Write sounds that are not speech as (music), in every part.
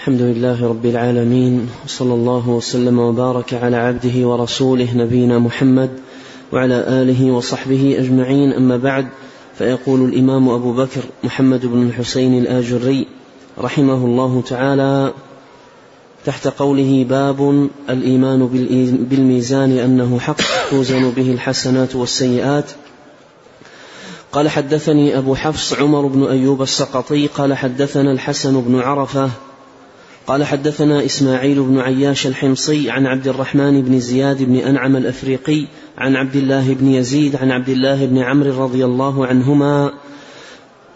الحمد لله رب العالمين وصلى الله وسلم وبارك على عبده ورسوله نبينا محمد وعلى آله وصحبه أجمعين. أما بعد فيقول الإمام أبو بكر محمد بن الحسين الآجري رحمه الله تعالى تحت قوله باب الإيمان بالميزان انه حق توزن به الحسنات والسيئات قال حدثني أبو حفص عمر بن أيوب السقطي قال حدثنا الحسن بن عرفة قال حدثنا إسماعيل بن عياش الحمصي عن عبد الرحمن بن زياد بن أنعم الأفريقي عن عبد الله بن يزيد عن عبد الله بن عمرو رضي الله عنهما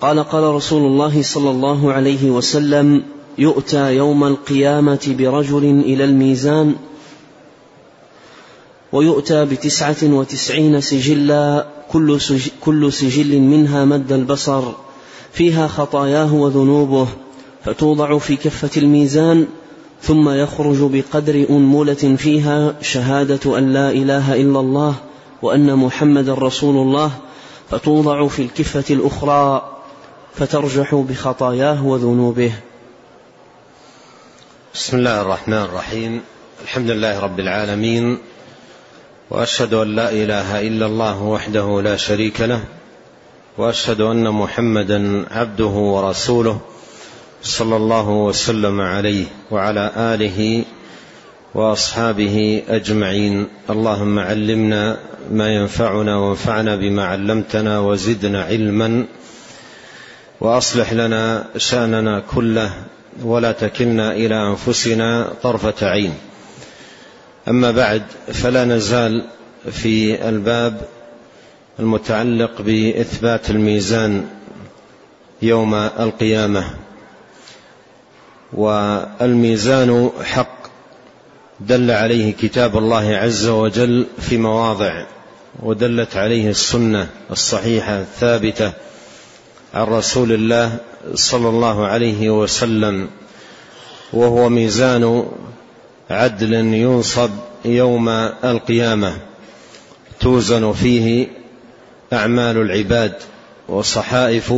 قال قال رسول الله صلى الله عليه وسلم يؤتى يوم القيامة برجل إلى الميزان ويؤتى بتسعة وتسعين سجلا كل سجل منها مد البصر فيها خطاياه وذنوبه فتوضع في كفة الميزان ثم يخرج بقدر أنملة فيها شهادة أن لا إله إلا الله وأن محمد رسول الله فتوضع في الكفة الأخرى فترجح بخطاياه وذنوبه. بسم الله الرحمن الرحيم. الحمد لله رب العالمين. وأشهد أن لا إله إلا الله وحده لا شريك له. وأشهد أن محمدا عبده ورسوله. صلى الله وسلم عليه وعلى آله وأصحابه أجمعين. اللهم علمنا ما ينفعنا وانفعنا بما علمتنا وزدنا علما وأصلح لنا شأننا كله ولا تكلنا إلى أنفسنا طرفة عين. أما بعد فلا نزال في الباب المتعلق بإثبات الميزان يوم القيامة. والميزان حق دل عليه كتاب الله عز وجل في مواضع ودلت عليه السنة الصحيحة الثابتة عن رسول الله صلى الله عليه وسلم وهو ميزان عدل ينصب يوم القيامة توزن فيه أعمال العباد وصحائف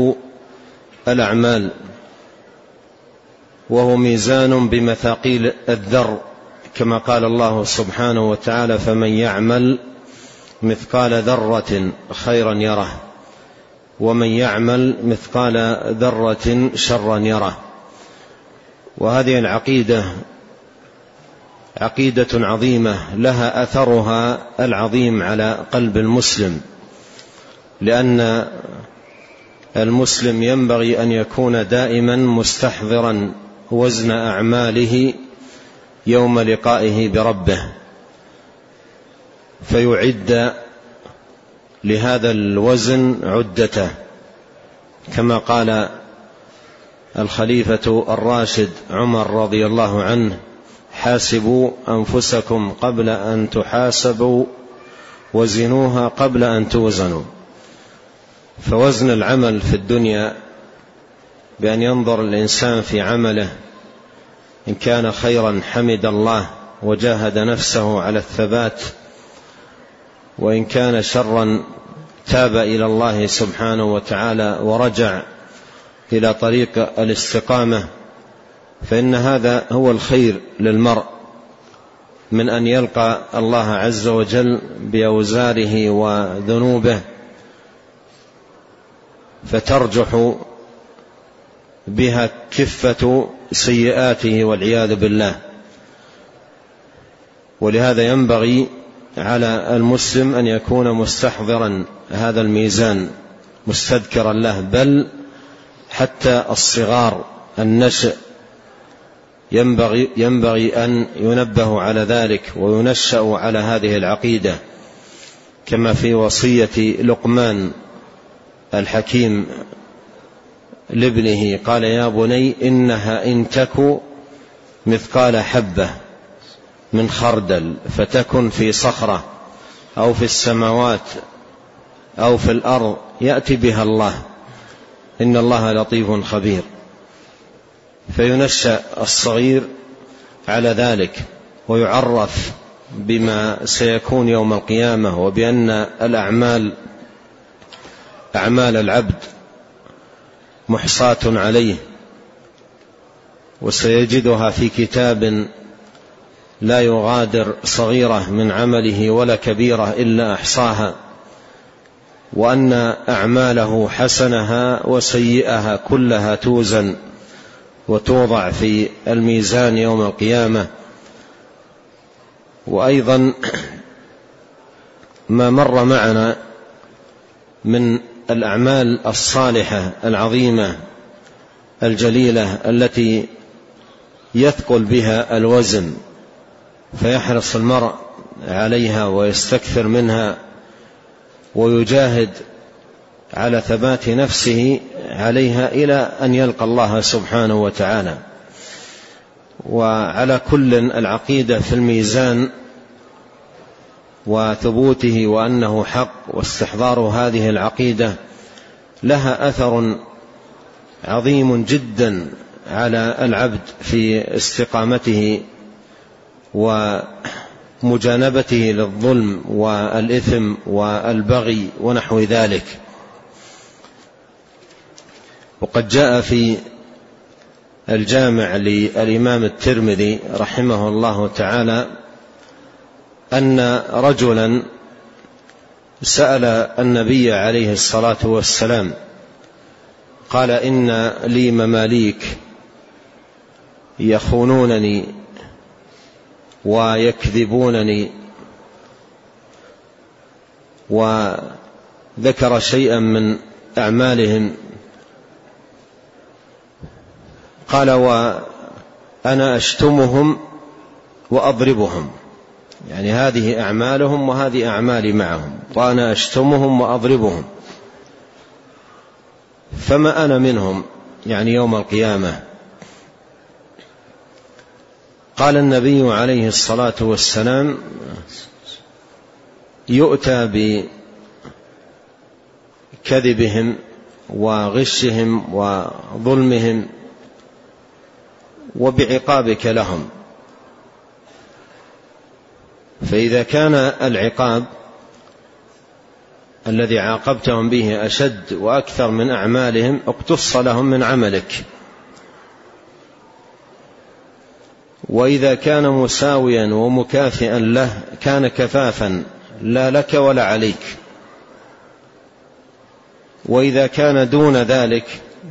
الأعمال. وهو ميزان بمثاقيل الذر كما قال الله سبحانه وتعالى فمن يعمل مثقال ذرة خيرا يره ومن يعمل مثقال ذرة شرا يره. وهذه العقيدة عقيدة عظيمة لها أثرها العظيم على قلب المسلم لأن المسلم ينبغي أن يكون دائما مستحضرا وزن أعماله يوم لقائه بربه. فيعد لهذا الوزن عدته كما قال الخليفة الراشد عمر رضي الله عنه حاسبوا أنفسكم قبل أن تحاسبوا وزنوها قبل أن توزنوا. فوزن العمل في الدنيا بأن ينظر الإنسان في عمله إن كان خيرا حمد الله وجاهد نفسه على الثبات وإن كان شرا تاب إلى الله سبحانه وتعالى ورجع إلى طريق الاستقامة فإن هذا هو الخير للمرء من أن يلقى الله عز وجل بأوزاره وذنوبه فترجح بها كفة سيئاته والعياذ بالله. ولهذا ينبغي على المسلم أن يكون مستحضرا هذا الميزان مستذكرا له بل حتى الصغار النشء ينبغي ينبغي أن ينبه على ذلك وينشأ على هذه العقيدة كما في وصية لقمان الحكيم لابنه. قال يا بني إنها إن تك مثقال حبة من خردل فتكن في صخرة أو في السماوات أو في الأرض يأتي بها الله. إن الله لطيف خبير. فينشأ الصغير على ذلك ويعرف بما سيكون يوم القيامة وبأن الأعمال أعمال العبد محصاة عليه وسيجدها في كتاب لا يغادر صغيرة من عمله ولا كبيرة إلا أحصاها وأن أعماله حسنها وسيئها كلها توزن وتوضع في الميزان يوم القيامة. وأيضا ما مر معنا من الأعمال الصالحة العظيمة الجليلة التي يثقل بها الوزن فيحرص المرء عليها ويستكثر منها ويجاهد على ثبات نفسه عليها إلى أن يلقى الله سبحانه وتعالى. وعلى كل العقيدة في الميزان وثبوته وأنه حق واستحضار هذه العقيدة لها أثر عظيم جدا على العبد في استقامته ومجانبته للظلم والإثم والبغي ونحو ذلك. وقد جاء في الجامع للإمام الترمذي رحمه الله تعالى أن رجلا سأل النبي عليه الصلاة والسلام قال إن لي مماليك يخونونني ويكذبونني وذكر شيئا من أعمالهم. قال وأنا أشتمهم وأضربهم. يعني هذه أعمالهم وهذه أعمالي معهم وأنا أشتمهم وأضربهم. فما أنا منهم يعني يوم القيامة؟ قال النبي عليه الصلاة والسلام يؤتى بكذبهم وغشهم وظلمهم وبعقابك لهم. فإذا كان العقاب الذي عاقبتهم به أشد وأكثر من أعمالهم اقتص لهم من عملك. وإذا كان مساويا ومكافئا له كان كفافا لا لك ولا عليك. وإذا كان دون ذلك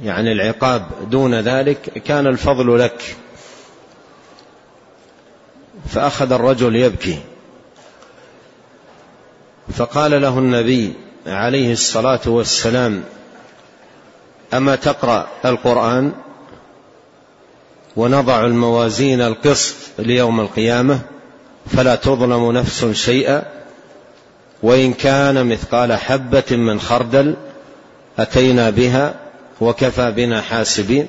يعني العقاب دون ذلك كان الفضل لك. فأخذ الرجل يبكي. فقال له النبي عليه الصلاة والسلام أما تقرأ القرآن ونضع الموازين القسط ليوم القيامة فلا تظلم نفس شيئا وإن كان مثقال حبة من خردل أتينا بها وكفى بنا حاسبين.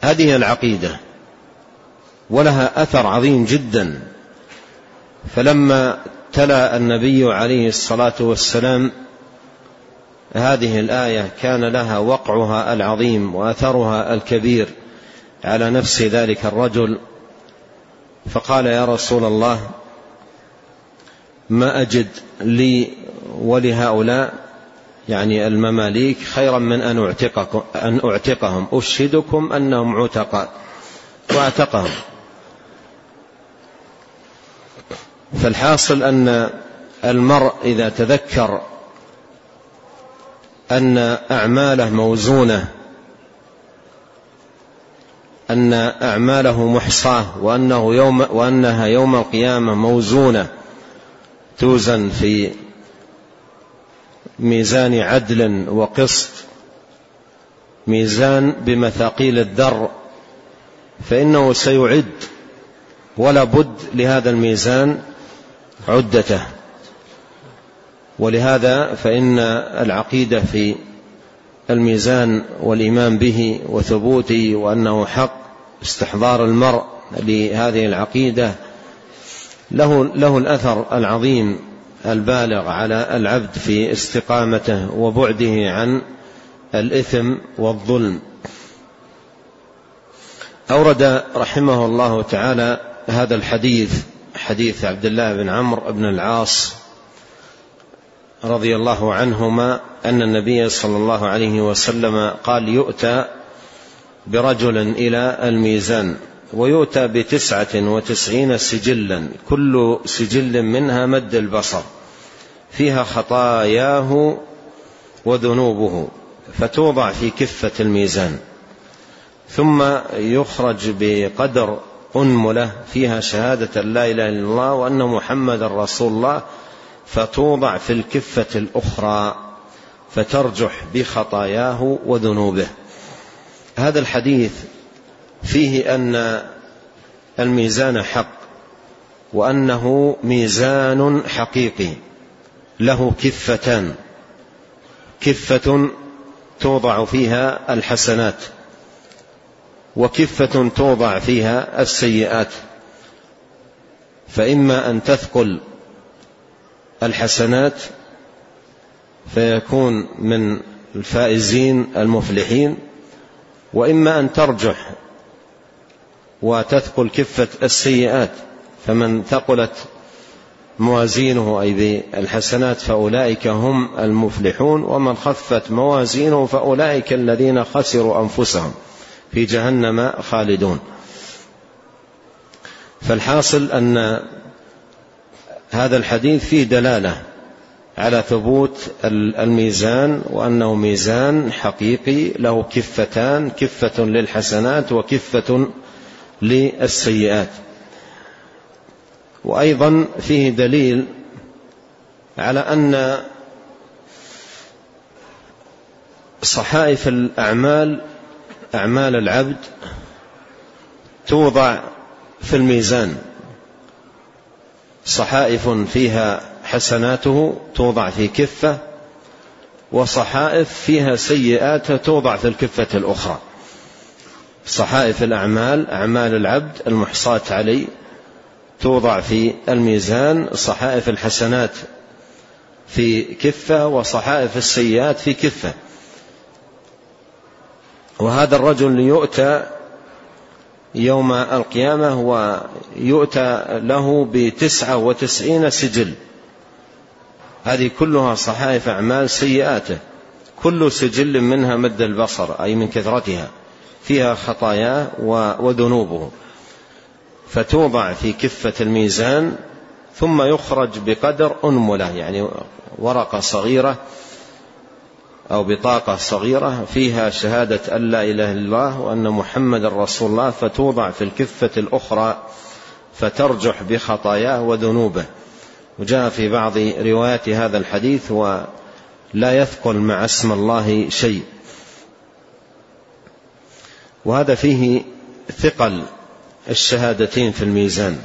هذه العقيدة ولها أثر عظيم جدا. فلما تلا النبي عليه الصلاة والسلام هذه الآية كان لها وقعها العظيم وأثرها الكبير على نفس ذلك الرجل. فقال يا رسول الله ما أجد لي ولهؤلاء يعني المماليك خيرا من أن أعتقكم أن أعتقهم. أشهدكم أنهم عتقاء وأعتقهم. فالحاصل أن المرء إذا تذكر أن أعماله موزونة أن أعماله محصاة وأنه يوم وأنها يوم القيامة موزونة توزن في ميزان عدل وقسط ميزان بمثاقيل الذر فإنه سيعد ولا بد لهذا الميزان عدته. ولهذا فإن العقيدة في الميزان والإيمان به وثبوته وأنه حق استحضار المرء لهذه العقيدة له له الأثر العظيم البالغ على العبد في استقامته وبعده عن الإثم والظلم. أورد رحمه الله تعالى هذا الحديث حديث عبد الله بن عمرو بن العاص رضي الله عنهما أن النبي صلى الله عليه وسلم قال يؤتى برجل إلى الميزان ويؤتى بتسعة وتسعين سجلا كل سجل منها مد البصر فيها خطاياه وذنوبه فتوضع في كفة الميزان ثم يخرج بقدر أنملة فيها شهادة لا إله إلا الله وأن محمد رسول الله فتوضع في الكفة الأخرى فترجح بخطاياه وذنوبه. هذا الحديث فيه أن الميزان حق وأنه ميزان حقيقي له كفتان كفة توضع فيها الحسنات. وكفة توضع فيها السيئات. فإما أن تثقل الحسنات فيكون من الفائزين المفلحين. وإما أن ترجح وتثقل كفة السيئات فمن ثقلت موازينه أي بالحسنات فأولئك هم المفلحون. ومن خفت موازينه فأولئك الذين خسروا أنفسهم. في جهنم خالدون. فالحاصل أن هذا الحديث فيه دلالة على ثبوت الميزان وأنه ميزان حقيقي له كفتان كفة للحسنات وكفة للسيئات. وأيضا فيه دليل على أن صحائف الأعمال أعمال العبد توضع في الميزان. صحائف فيها حسناته توضع في كفة وصحائف فيها سيئات توضع في الكفة الأخرى. صحائف الأعمال أعمال العبد المحصاة عليه توضع في الميزان صحائف الحسنات في كفة وصحائف السيئات في كفة. وهذا الرجل يؤتى يوم القيامة ويؤتى له بتسعة وتسعين سجل. هذه كلها صحائف أعمال سيئاته. كل سجل منها مد البصر أي من كثرتها. فيها خطاياه وذنوبه. فتوضع في كفة الميزان ثم يخرج بقدر أنملة يعني ورقة صغيرة أو بطاقة صغيرة فيها شهادة أن لا إله إلا الله وأن محمد رسول الله فتوضع في الكفة الأخرى فترجح بخطاياه وذنوبه. وجاء في بعض روايات هذا الحديث ولا يثقل مع اسم الله شيء. وهذا فيه ثقل الشهادتين في الميزان.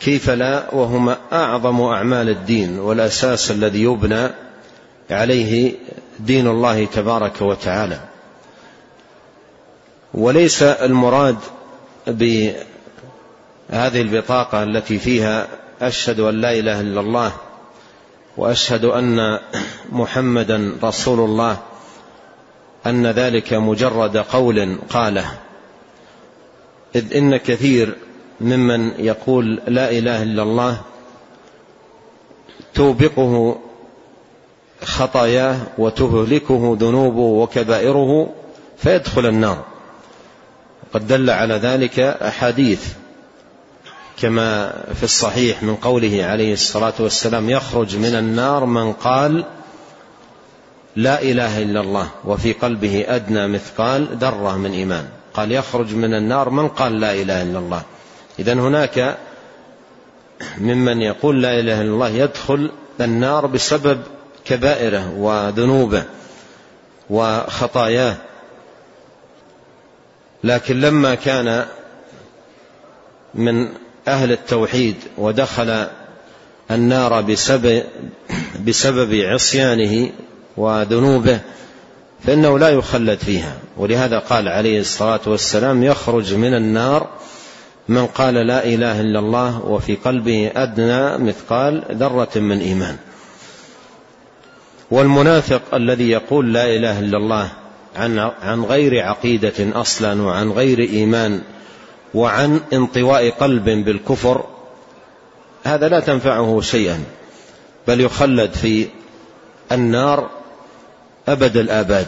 كيف لا؟ وهما أعظم أعمال الدين والأساس الذي يبنى عليه دين الله تبارك وتعالى. وليس المراد بهذه البطاقة التي فيها أشهد أن لا إله إلا الله وأشهد أن محمدا رسول الله أن ذلك مجرد قول قاله. إذ إن كثير ممن يقول لا إله إلا الله توبقه خطاياه وتهلكه ذنوبه وكبائره فيدخل النار. قد دل على ذلك أحاديث كما في الصحيح من قوله عليه الصلاة والسلام يخرج من النار من قال لا إله إلا الله وفي قلبه أدنى مثقال ذرة من إيمان. قال يخرج من النار من قال لا إله إلا الله. اذا هناك ممن يقول لا إله إلا الله يدخل النار بسبب كبائره وذنوبه وخطاياه. لكن لما كان من أهل التوحيد ودخل النار بسبب بسبب عصيانه وذنوبه فإنه لا يخلد فيها. ولهذا قال عليه الصلاة والسلام يخرج من النار من قال لا إله إلا الله وفي قلبه أدنى مثقال ذرة من إيمان. والمنافق الذي يقول لا إله إلا الله عن عن غير عقيدة أصلا وعن غير إيمان وعن انطواء قلب بالكفر هذا لا تنفعه شيئا بل يخلد في النار أبد الآباد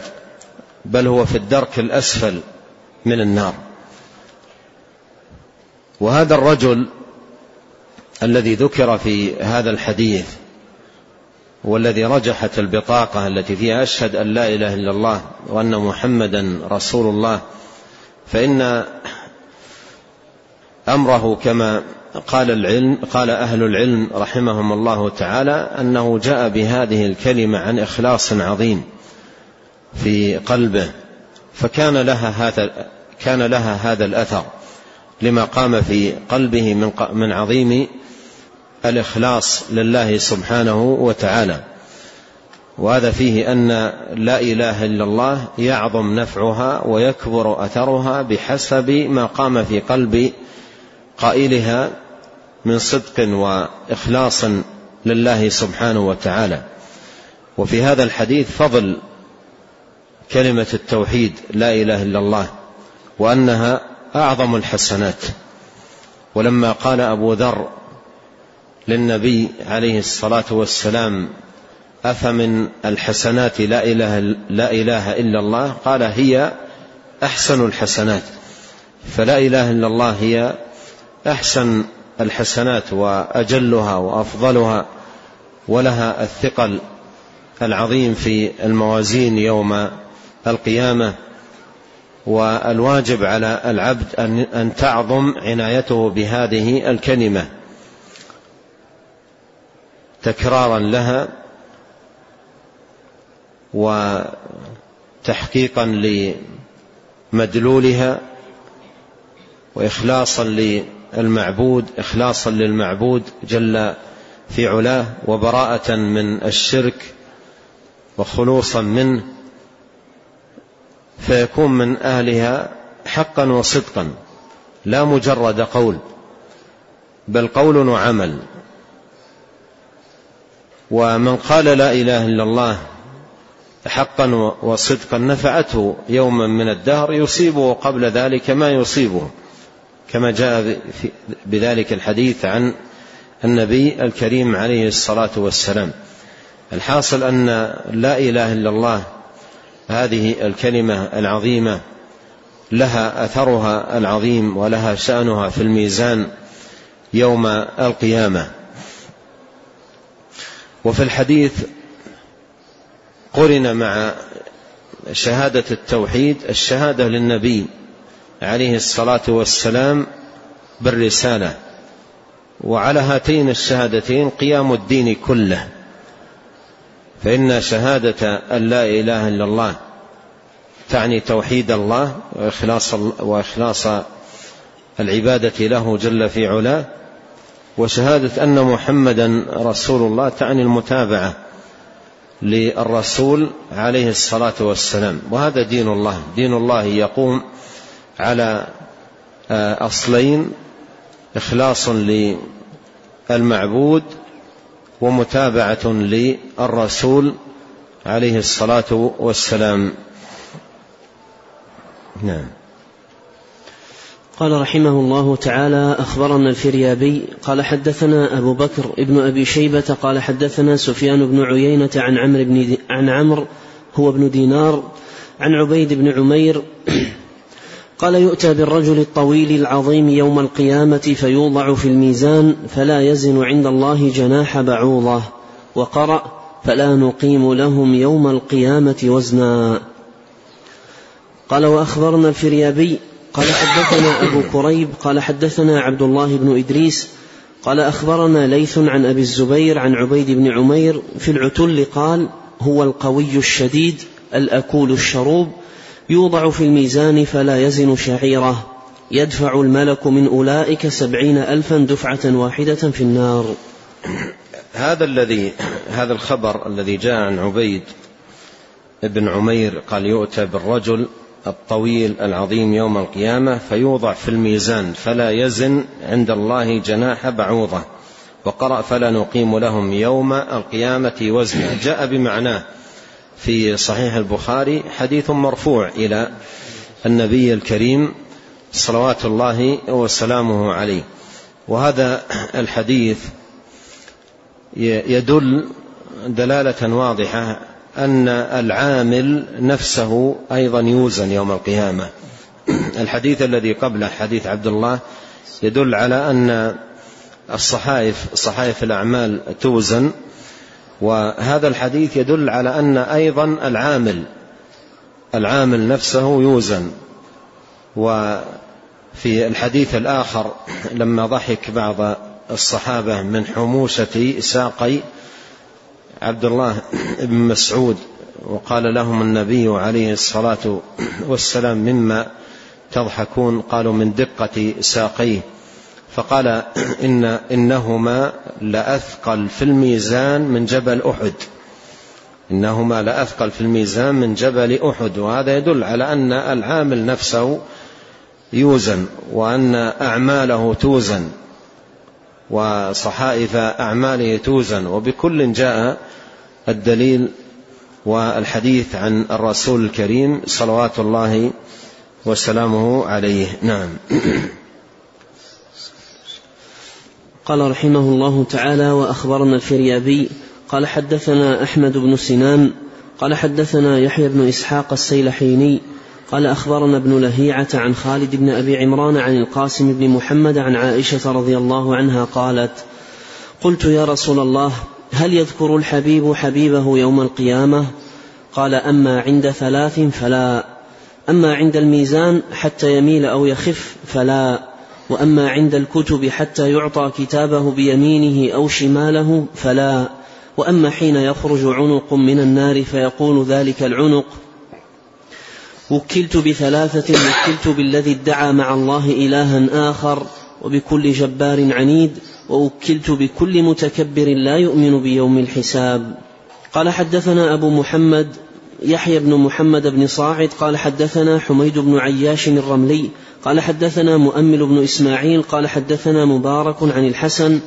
بل هو في الدرك الأسفل من النار. وهذا الرجل الذي ذكر في هذا الحديث والذي رجحت البطاقة التي فيها أشهد أن لا إله إلا الله وأن محمدا رسول الله. فإن أمره كما قال العلم قال أهل العلم رحمهم الله تعالى أنه جاء بهذه الكلمة عن إخلاص عظيم في قلبه فكان لها هذا كان لها هذا الأثر لما قام في قلبه من من عظيم الإخلاص لله سبحانه وتعالى. وهذا فيه أن لا إله إلا الله يعظم نفعها ويكبر أثرها بحسب ما قام في قلب قائلها من صدق وإخلاص لله سبحانه وتعالى. وفي هذا الحديث فضل كلمة التوحيد لا إله إلا الله وأنها أعظم الحسنات. ولما قال أبو ذر للنبي عليه الصلاة والسلام أفمن الحسنات لا إله, لا إله إلا الله؟ قال هي أحسن الحسنات. فلا إله إلا الله هي أحسن الحسنات وأجلها وأفضلها ولها الثقل العظيم في الموازين يوم القيامة والواجب على العبد أن تعظم عنايته بهذه الكلمة. تكرارا لها وتحقيقا لمدلولها وإخلاصا للمعبود إخلاصا للمعبود جل في علاه وبراءة من الشرك وخلوصا منه فيكون من أهلها حقا وصدقا لا مجرد قول بل قول وعمل. ومن قال لا إله إلا الله حقا وصدقا نفعته يوما من الدهر يصيبه قبل ذلك ما يصيبه. كما جاء بذلك الحديث عن النبي الكريم عليه الصلاة والسلام. الحاصل أن لا إله إلا الله هذه الكلمة العظيمة لها أثرها العظيم ولها شأنها في الميزان يوم القيامة. وفي الحديث قرن مع شهادة التوحيد الشهادة للنبي عليه الصلاة والسلام بالرسالة. وعلى هاتين الشهادتين قيام الدين كله. فإن شهادة أن لا إله إلا الله تعني توحيد الله وإخلاص, وإخلاص العبادة له جل في علاه. وشهادة أن محمدا رسول الله تعني المتابعة للرسول عليه الصلاة والسلام. وهذا دين الله. دين الله يقوم على آه، أصلين. إخلاص للمعبود ومتابعة للرسول عليه الصلاة والسلام. نعم. قال رحمه الله تعالى أخبرنا الفريابي قال حدثنا أبو بكر ابن أبي شيبة قال حدثنا سفيان بن عيينة عن عمرو بن عن عمرو هو ابن دينار عن عبيد بن عمير (clears throat) قال يؤتى بالرجل الطويل العظيم يوم القيامة فيوضع في الميزان فلا يزن عند الله جناح بعوضة وقرأ فلا نقيم لهم يوم القيامة وزنا. قال وأخبرنا الفريابي قال حدثنا أبو كريب قال حدثنا عبد الله بن إدريس قال أخبرنا ليث عن أبي الزبير عن عبيد بن عمير في العتل قال هو القوي الشديد الأكول الشروب يوضع في الميزان فلا يزن شعيره يدفع الملك من أولئك سبعين ألفا دفعة واحدة في النار. هذا الذي هذا الخبر الذي جاء عن عبيد بن عمير قال يؤتى بالرجل الطويل العظيم يوم القيامة فيوضع في الميزان فلا يزن عند الله جناح بعوضة. وقرأ فلا نقيم لهم يوم القيامة وزنا جاء بمعناه في صحيح البخاري حديث مرفوع إلى النبي الكريم صلوات الله وسلامه عليه. وهذا الحديث يدل دلالة واضحة أن العامل نفسه أيضا يوزن يوم القيامة. (clears throat) الحديث الذي قبله حديث عبد الله يدل على أن الصحائف صحائف الأعمال توزن وهذا الحديث يدل على أن أيضا العامل العامل نفسه يوزن. وفي الحديث الآخر لما ضحك بعض الصحابة من حموشة ساقي عبد الله بن مسعود وقال لهم النبي عليه الصلاة والسلام مما تضحكون؟ قالوا من دقة ساقيه. فقال إن إنهما لأثقل في الميزان من جبل أحد. إنهما لأثقل في الميزان من جبل أحد وهذا يدل على أن العامل نفسه يوزن وأن أعماله توزن. وصحائف أعماله توزن وبكل جاء الدليل والحديث عن الرسول الكريم صلوات الله وسلامه عليه. نعم. (coughs) قال رحمه الله تعالى وأخبرنا الفريابي قال حدثنا أحمد بن سنان قال حدثنا يحيى بن إسحاق السيلحيني قال أخبرنا ابن لهيعة عن خالد بن أبي عمران عن القاسم بن محمد عن عائشة رضي الله عنها قالت قلت يا رسول الله هل يذكر الحبيب حبيبه يوم القيامة؟ قال أما عند ثلاث فلا أما عند الميزان حتى يميل أو يخف فلا وأما عند الكتب حتى يعطى كتابه بيمينه أو شماله فلا وأما حين يخرج عنق من النار فيقول ذلك العنق وكلت بثلاثة وكلت بالذي ادعى مع الله إلها آخر وبكل جبار عنيد ووكلت بكل متكبر لا يؤمن بيوم الحساب. قال حدثنا أبو محمد يحيى بن محمد بن صاعد قال حدثنا حميد بن عياش الرملي قال حدثنا مؤمل بن إسماعيل قال حدثنا مبارك عن الحسن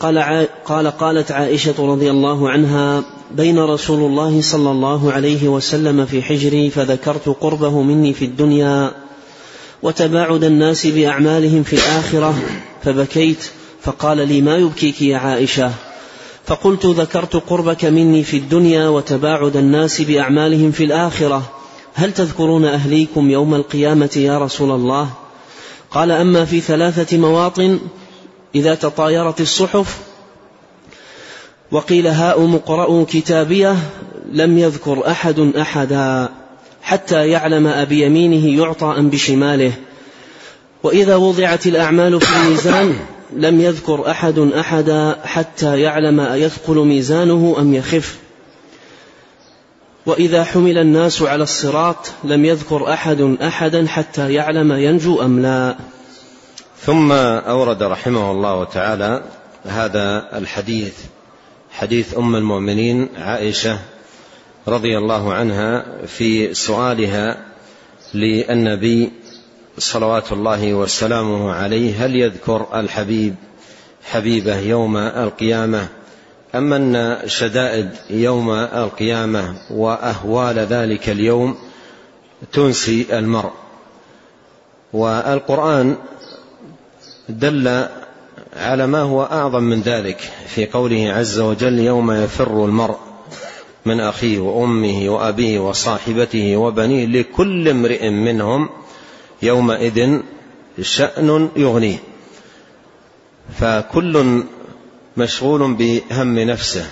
قال, قال قالت عائشة رضي الله عنها بين رسول الله صلى الله عليه وسلم في حجري فذكرت قربه مني في الدنيا وتباعد الناس بأعمالهم في الآخرة فبكيت فقال لي ما يبكيك يا عائشة؟ فقلت ذكرت قربك مني في الدنيا وتباعد الناس بأعمالهم في الآخرة هل تذكرون أهليكم يوم القيامة يا رسول الله؟ قال أما في ثلاثة مواطن إذا تطايرت الصحف وقيل هاؤم اقرأوا كتابيه لم يذكر أحد أحدا حتى يعلم أبي يمينه يعطى أم بشماله. وإذا وضعت الأعمال في الميزان لم يذكر أحد أحدا حتى يعلم أيثقل ميزانه أم يخف. وإذا حمل الناس على الصراط لم يذكر أحد أحدا حتى يعلم ينجو أم لا. ثم أورد رحمه الله تعالى هذا الحديث حديث أم المؤمنين عائشة رضي الله عنها في سؤالها للنبي صلوات الله وسلامه عليه هل يذكر الحبيب حبيبه يوم القيامة أما أن شدائد يوم القيامة وأهوال ذلك اليوم تنسي المرء؟ والقرآن دل على ما هو أعظم من ذلك في قوله عز وجل يوم يفر المرء من أخيه وأمه وأبيه وصاحبته وبنيه لكل امرئ منهم يومئذ شأن يغنيه. فكل مشغول بهم نفسه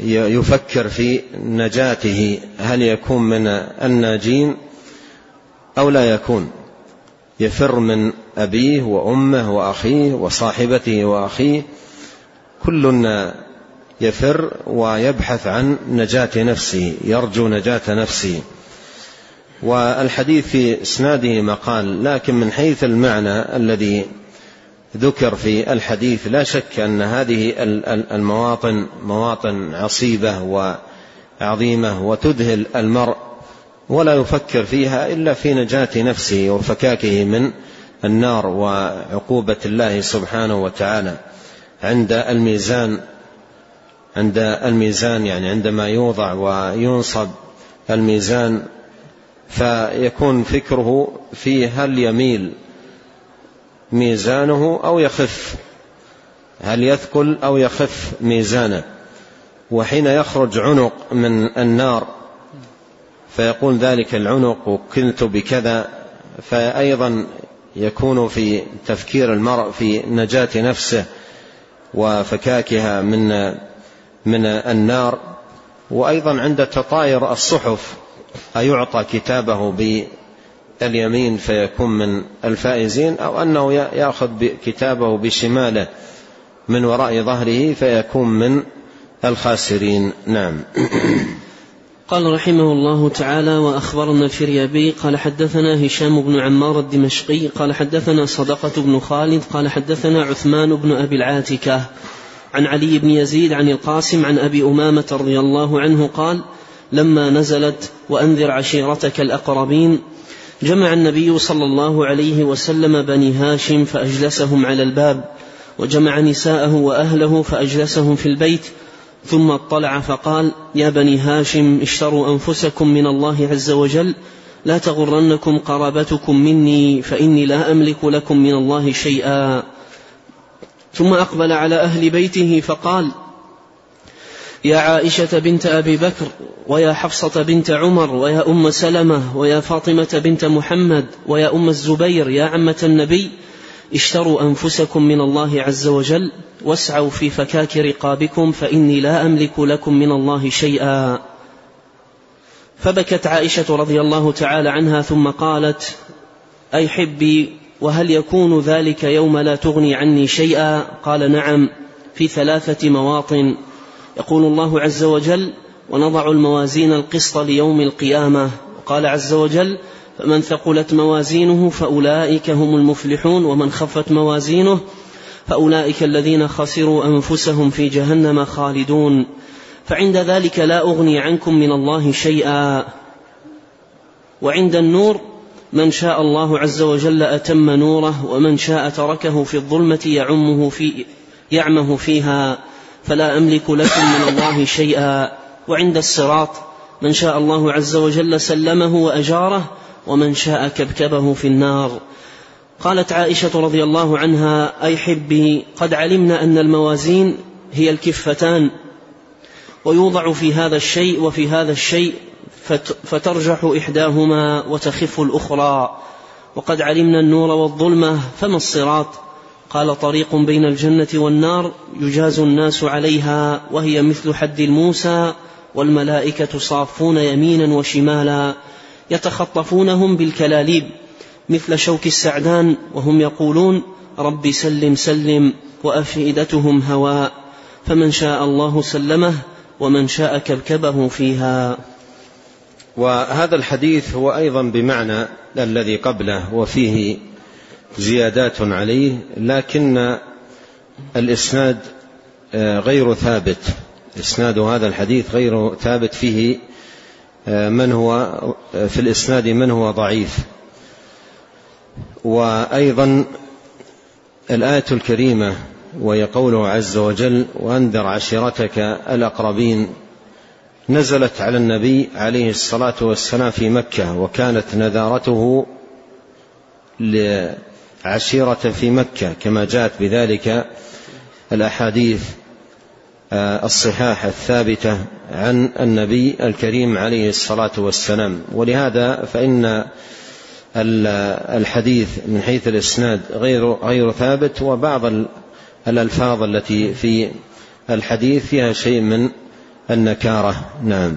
ويفكر في نجاته هل يكون من الناجين أو لا يكون. يفر من أبيه وأمه وأخيه وصاحبته وأخيه كل يفر ويبحث عن نجاة نفسه يرجو نجاة نفسه. والحديث في إسناده مقال لكن من حيث المعنى الذي ذكر في الحديث لا شك أن هذه المواطن مواطن عصيبة وعظيمة وتذهل المرء ولا يفكر فيها إلا في نجاة نفسه وفكاكه من النار وعقوبة الله سبحانه وتعالى عند الميزان عند الميزان يعني عندما يوضع وينصب الميزان فيكون فكره في هل يميل ميزانه أو يخف. هل يثقل أو يخف ميزانه؟ وحين يخرج عنق من النار فيقول ذلك العنق وكلت بكذا فأيضا يكون في تفكير المرء في نجاة نفسه وفكاكها من من النار. وأيضا عند تطاير الصحف أيعطى كتابه باليمين فيكون من الفائزين أو أنه يأخذ كتابه بشماله من وراء ظهره فيكون من الخاسرين. نعم. (clears throat) قال رحمه الله تعالى وأخبرنا الفريابي قال حدثنا هشام بن عمار الدمشقي قال حدثنا صدقة بن خالد قال حدثنا عثمان بن أبي العاتكة. عن علي بن يزيد عن القاسم عن أبي أمامة رضي الله عنه قال لما نزلت وأنذر عشيرتك الأقربين جمع النبي صلى الله عليه وسلم بني هاشم فأجلسهم على الباب وجمع نساءه وأهله فأجلسهم في البيت ثم اطلع فقال يا بني هاشم اشتروا أنفسكم من الله عز وجل لا تغرنكم قرابتكم مني فإني لا أملك لكم من الله شيئا. ثم أقبل على أهل بيته فقال يا عائشة بنت أبي بكر ويا حفصة بنت عمر ويا أم سلمة ويا فاطمة بنت محمد ويا أم الزبير يا عمة النبي اشتروا أنفسكم من الله عز وجل واسعوا في فكاك رقابكم فإني لا أملك لكم من الله شيئا. فبكت عائشة رضي الله تعالى عنها ثم قالت أي حبي وهل يكون ذلك يوم لا تغني عني شيئا؟ قال نعم في ثلاثة مواطن. يقول الله عز وجل ونضع الموازين القسط ليوم القيامة. وقال عز وجل فمن ثقلت موازينه فأولئك هم المفلحون ومن خفت موازينه فأولئك الذين خسروا أنفسهم في جهنم خالدون. فعند ذلك لا أغني عنكم من الله شيئا. وعند النور من شاء الله عز وجل أتم نوره ومن شاء تركه في الظلمة يعمه في يعمه فيها. فلا أملك لكم من الله شيئا. وعند الصراط من شاء الله عز وجل سلمه وأجاره ومن شاء كبكبه في النار. قالت عائشة رضي الله عنها أي حبي قد علمنا أن الموازين هي الكفتان ويوضع في هذا الشيء وفي هذا الشيء فترجح إحداهما وتخف الأخرى. وقد علمنا النور والظلمة فما الصراط؟ قال طريق بين الجنة والنار يجاز الناس عليها وهي مثل حد الموسى والملائكة صافون يمينا وشمالا يتخطفونهم بالكلاليب. مثل شوك السعدان وهم يقولون رب سلم سلم وأفئدتهم هواء فمن شاء الله سلمه ومن شاء كبكبه فيها. وهذا الحديث هو أيضا بمعنى الذي قبله وفيه زيادات عليه لكن الإسناد غير ثابت. إسناد هذا الحديث غير ثابت فيه من هو في الإسناد من هو ضعيف. وأيضا الآية الكريمة وهي قوله عز وجل وأنذر عشيرتك الأقربين نزلت على النبي عليه الصلاة والسلام في مكة وكانت نذارته لعشيرة في مكة كما جاءت بذلك الأحاديث آه، الصحاح الثابتة عن النبي الكريم عليه الصلاة والسلام. ولهذا فإن الحديث من حيث الإسناد غير غير ثابت وبعض الألفاظ التي في الحديث فيها شيء من النكارة. نعم.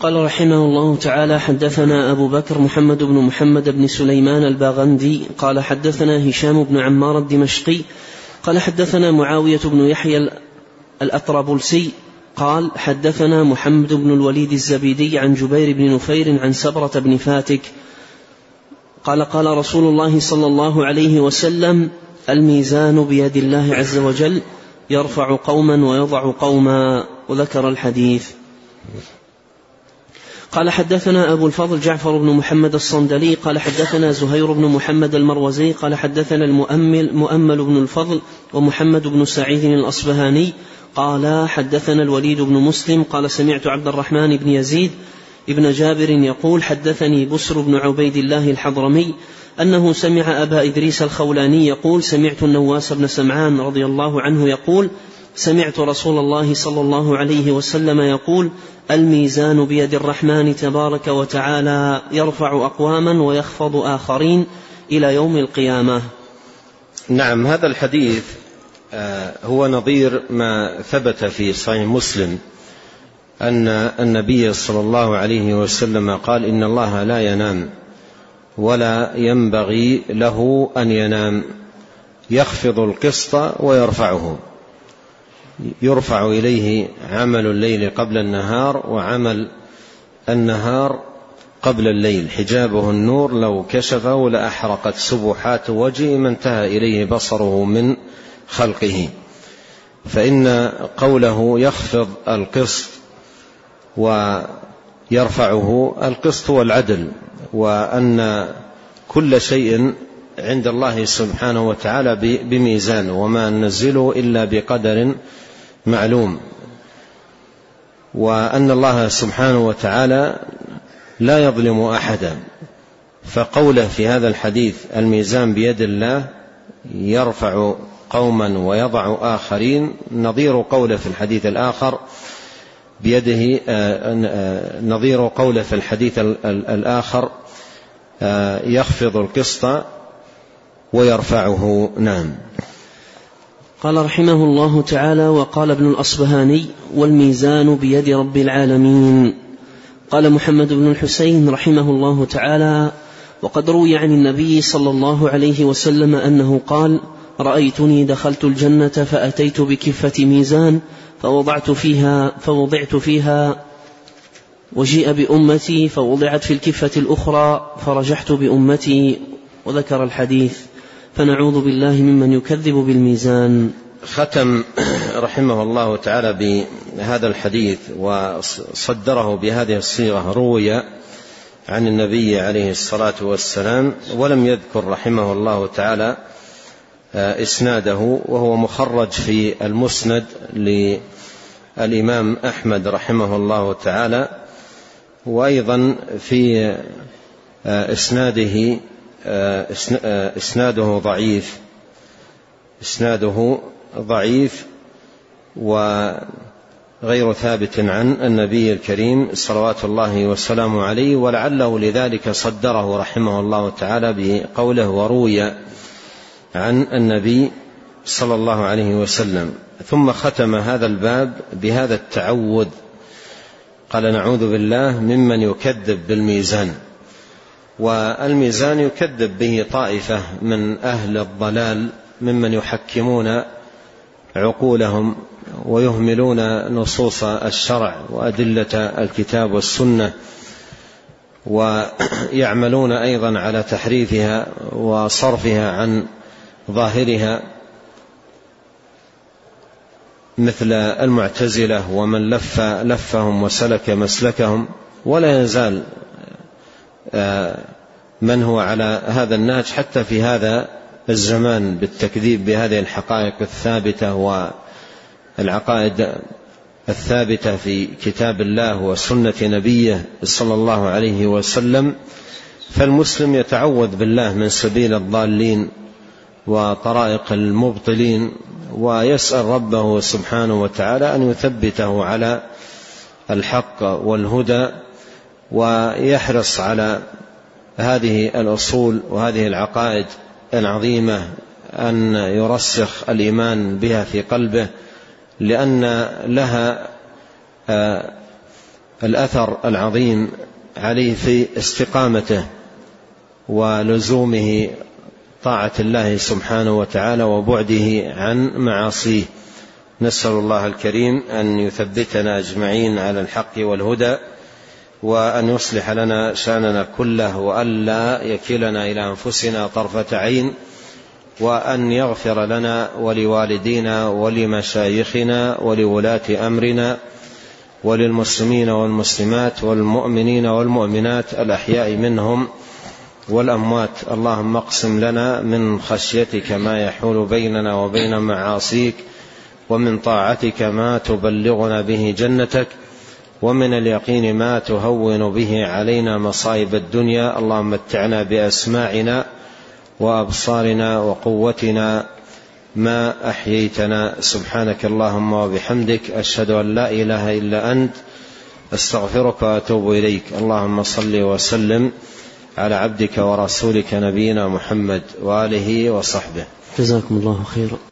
قال رحمه الله تعالى حدثنا أبو بكر محمد بن محمد بن سليمان الباغندي قال حدثنا هشام بن عمار الدمشقي قال حدثنا معاوية بن يحيى الأطرابلسي قال حدثنا محمد بن الوليد الزبيدي عن جبير بن نفير عن سبرة بن فاتك. قال قال رسول الله صلى الله عليه وسلم الميزان بيد الله عز وجل يرفع قوما ويضع قوما. وذكر الحديث. قال حدثنا أبو الفضل جعفر بن محمد الصندلي. قال حدثنا زهير بن محمد المروزي. قال حدثنا المؤمل مؤمل بن الفضل ومحمد بن سعيد الأصبهاني. قال حدثنا الوليد بن مسلم قال سمعت عبد الرحمن بن يزيد ابن جابر يقول حدثني بسر بن عبيد الله الحضرمي أنه سمع أبا إدريس الخولاني يقول سمعت النواس بن سمعان رضي الله عنه يقول سمعت رسول الله صلى الله عليه وسلم يقول الميزان بيد الرحمن تبارك وتعالى يرفع أقواما ويخفض آخرين إلى يوم القيامة. نعم هذا الحديث هو نظير ما ثبت في صحيح مسلم أن النبي صلى الله عليه وسلم قال إن الله لا ينام ولا ينبغي له أن ينام يخفض القسط ويرفعه. يرفع إليه عمل الليل قبل النهار وعمل النهار قبل الليل. حجابه النور لو كشفه لأحرقت سبحات وجهه ما انتهى إليه بصره من خلقه. فإن قوله يخفض القسط ويرفعه القسط والعدل وأن كل شيء عند الله سبحانه وتعالى بميزان وما ننزله إلا بقدر معلوم. وأن الله سبحانه وتعالى لا يظلم أحدا. فقوله في هذا الحديث الميزان بيد الله يرفع قوما ويضع آخرين. نظير قوله في الحديث الآخر بيده آه، آه، نظير قوله في الحديث الآخر آه، يخفض القسط ويرفعه. نعم. قال رحمه الله تعالى وقال ابن الأصبهاني والميزان بيد رب العالمين. قال محمد بن الحسين رحمه الله تعالى وقد روي عن النبي صلى الله عليه وسلم أنه قال رأيتني دخلت الجنة فأتيت بكفة ميزان فوضعت فيها فوضعت فيها وجيء بأمتي فوضعت في الكفة الأخرى فرجحت بأمتي وذكر الحديث. فنعوذ بالله ممن يكذب بالميزان. ختم (coughs) رحمه الله تعالى بهذا الحديث وصدره بهذه الصيغة روي عن النبي عليه الصلاة والسلام ولم يذكر رحمه الله تعالى آه، إسناده وهو مخرج في المسند للإمام أحمد رحمه الله تعالى وأيضا في آه، إسناده آه، إسناده ضعيف إسناده ضعيف وغير ثابت عن النبي الكريم صلوات الله وسلامه عليه ولعله لذلك صدره رحمه الله تعالى بقوله وروي عن النبي صلى الله عليه وسلم ثم ختم هذا الباب بهذا التعوذ. قال نعوذ بالله ممن يكذب بالميزان. والميزان يكذب به طائفة من أهل الضلال ممن يحكمون عقولهم ويهملون نصوص الشرع وأدلة الكتاب والسنة ويعملون أيضا على تحريفها وصرفها عن ظاهرها مثل المعتزلة ومن لف لفهم وسلك مسلكهم ولا يزال آه، من هو على هذا النهج حتى في هذا الزمان بالتكذيب بهذه الحقائق الثابتة والعقائد الثابتة في كتاب الله وسنة نبيه صلى الله عليه وسلم. فالمسلم يتعوذ بالله من سبيل الضالين وطرائق المبطلين ويسأل ربه سبحانه وتعالى أن يثبته على الحق والهدى ويحرص على هذه الأصول وهذه العقائد العظيمة أن يرسخ الإيمان بها في قلبه لأن لها آه، الأثر العظيم عليه في استقامته ولزومه طاعة الله سبحانه وتعالى وبعده عن معاصيه. نسأل الله الكريم أن يثبتنا أجمعين على الحق والهدى وأن يصلح لنا شأننا كله وألا يكلنا إلى أنفسنا طرفة عين وأن يغفر لنا ولوالدينا ولمشايخنا ولولاة أمرنا وللمسلمين والمسلمات والمؤمنين والمؤمنات الأحياء منهم والأموات اللهم اقسم لنا من خشيتك ما يحول بيننا وبين معاصيك ومن طاعتك ما تبلغنا به جنتك ومن اليقين ما تهون به علينا مصائب الدنيا. اللهم متعنا بأسماعنا وأبصارنا وقوتنا ما أحييتنا. سبحانك اللهم وبحمدك أشهد أن لا إله إلا أنت أستغفرك وأتوب إليك. اللهم صل وسلم على عبدك ورسولك نبينا محمد وآله وصحبه. جزاكم الله خيرا.